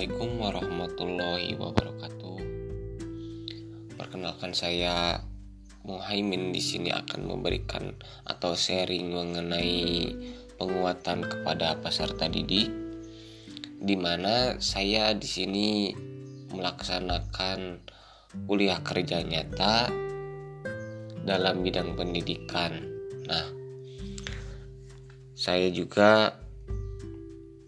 Assalamualaikum warahmatullahi wabarakatuh. Perkenalkan saya Muhaimin di sini akan memberikan atau sharing mengenai penguatan kepada peserta didik di mana saya di sini melaksanakan kuliah kerja nyata dalam bidang pendidikan. Nah, saya juga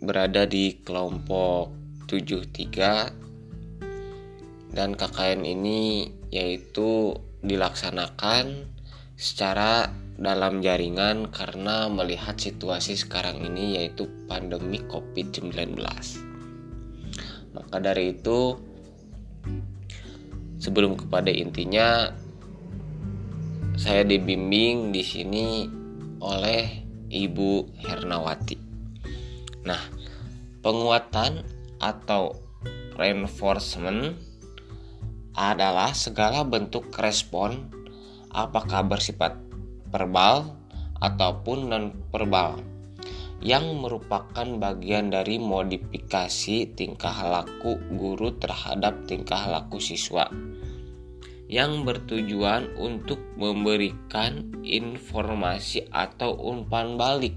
berada di kelompok 73 dan KKN ini yaitu dilaksanakan secara dalam jaringan karena melihat situasi sekarang ini yaitu pandemi Covid-19. Maka dari itu sebelum kepada intinya saya dibimbing di sini oleh Ibu Hernawati. Nah, penguatan atau reinforcement adalah segala bentuk respon apakah bersifat verbal ataupun non verbal yang merupakan bagian dari modifikasi tingkah laku guru terhadap tingkah laku siswa yang bertujuan untuk memberikan informasi atau umpan balik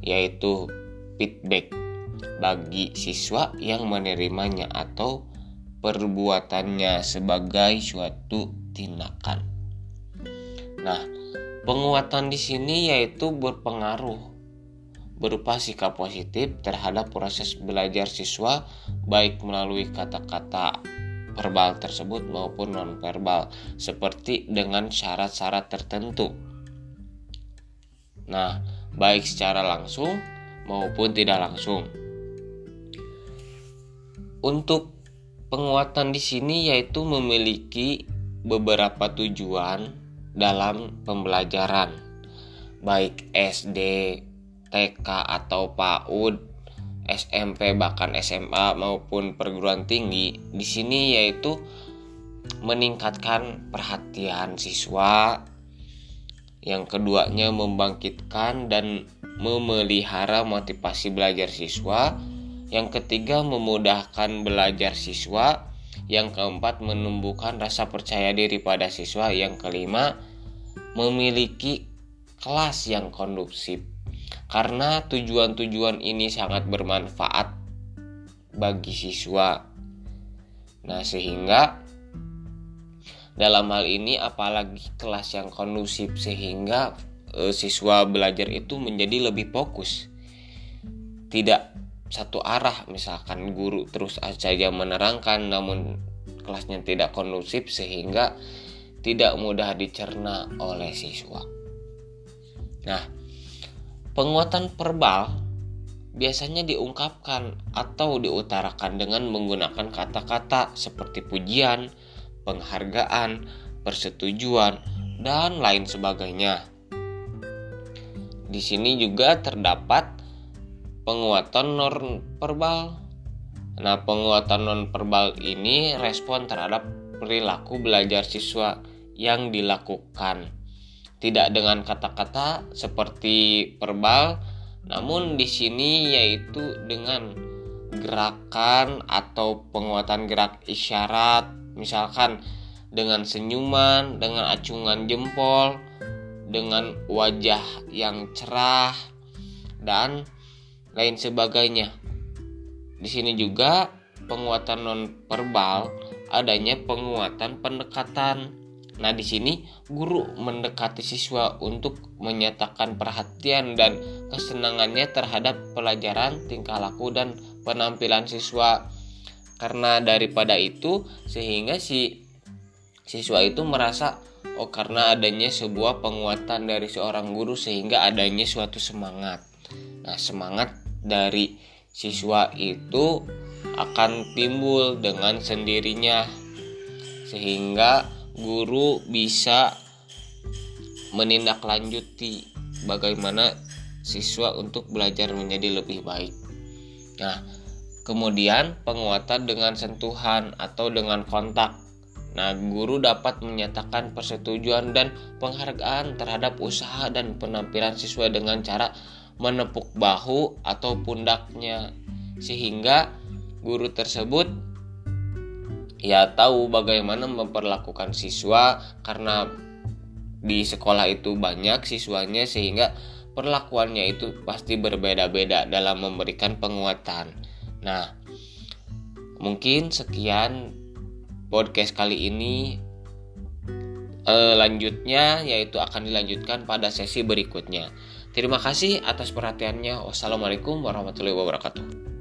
yaitu feedback bagi siswa yang menerimanya atau perbuatannya sebagai suatu tindakan. Nah, penguatan di sini yaitu berpengaruh berupa sikap positif terhadap proses belajar siswa baik melalui kata-kata verbal tersebut maupun nonverbal seperti dengan syarat-syarat tertentu. Nah, baik secara langsung maupun tidak langsung. Untuk penguatan di sini yaitu memiliki beberapa tujuan dalam pembelajaran, baik SD, TK atau PAUD, SMP bahkan SMA maupun perguruan tinggi. Di sini yaitu meningkatkan perhatian siswa, yang keduanya membangkitkan dan memelihara motivasi belajar siswa, yang ketiga memudahkan belajar siswa, yang keempat menumbuhkan rasa percaya diri pada siswa, yang kelima memiliki kelas yang kondusif. Karena tujuan-tujuan ini sangat bermanfaat bagi siswa. Nah, sehingga dalam hal ini apalagi kelas yang kondusif sehingga e, siswa belajar itu menjadi lebih fokus tidak satu arah misalkan guru terus saja menerangkan namun kelasnya tidak kondusif sehingga tidak mudah dicerna oleh siswa. Nah, penguatan verbal biasanya diungkapkan atau diutarakan dengan menggunakan kata-kata seperti pujian, penghargaan, persetujuan, dan lain sebagainya. Di sini juga terdapat penguatan non verbal. Nah, penguatan non verbal ini respon terhadap perilaku belajar siswa yang dilakukan. Tidak dengan kata-kata seperti verbal, namun di sini yaitu dengan gerakan atau penguatan gerak isyarat, misalkan dengan senyuman, dengan acungan jempol, dengan wajah yang cerah dan lain sebagainya. Di sini juga penguatan non verbal adanya penguatan pendekatan. Nah, di sini guru mendekati siswa untuk menyatakan perhatian dan kesenangannya terhadap pelajaran, tingkah laku dan penampilan siswa. Karena daripada itu sehingga si siswa itu merasa Oh, karena adanya sebuah penguatan dari seorang guru sehingga adanya suatu semangat. Nah, semangat dari siswa itu akan timbul dengan sendirinya sehingga guru bisa menindaklanjuti bagaimana siswa untuk belajar menjadi lebih baik. Nah, kemudian penguatan dengan sentuhan atau dengan kontak Nah, guru dapat menyatakan persetujuan dan penghargaan terhadap usaha dan penampilan siswa dengan cara menepuk bahu atau pundaknya sehingga guru tersebut ya tahu bagaimana memperlakukan siswa karena di sekolah itu banyak siswanya sehingga perlakuannya itu pasti berbeda-beda dalam memberikan penguatan. Nah, mungkin sekian podcast kali ini eh, lanjutnya yaitu akan dilanjutkan pada sesi berikutnya. Terima kasih atas perhatiannya. Wassalamualaikum warahmatullahi wabarakatuh.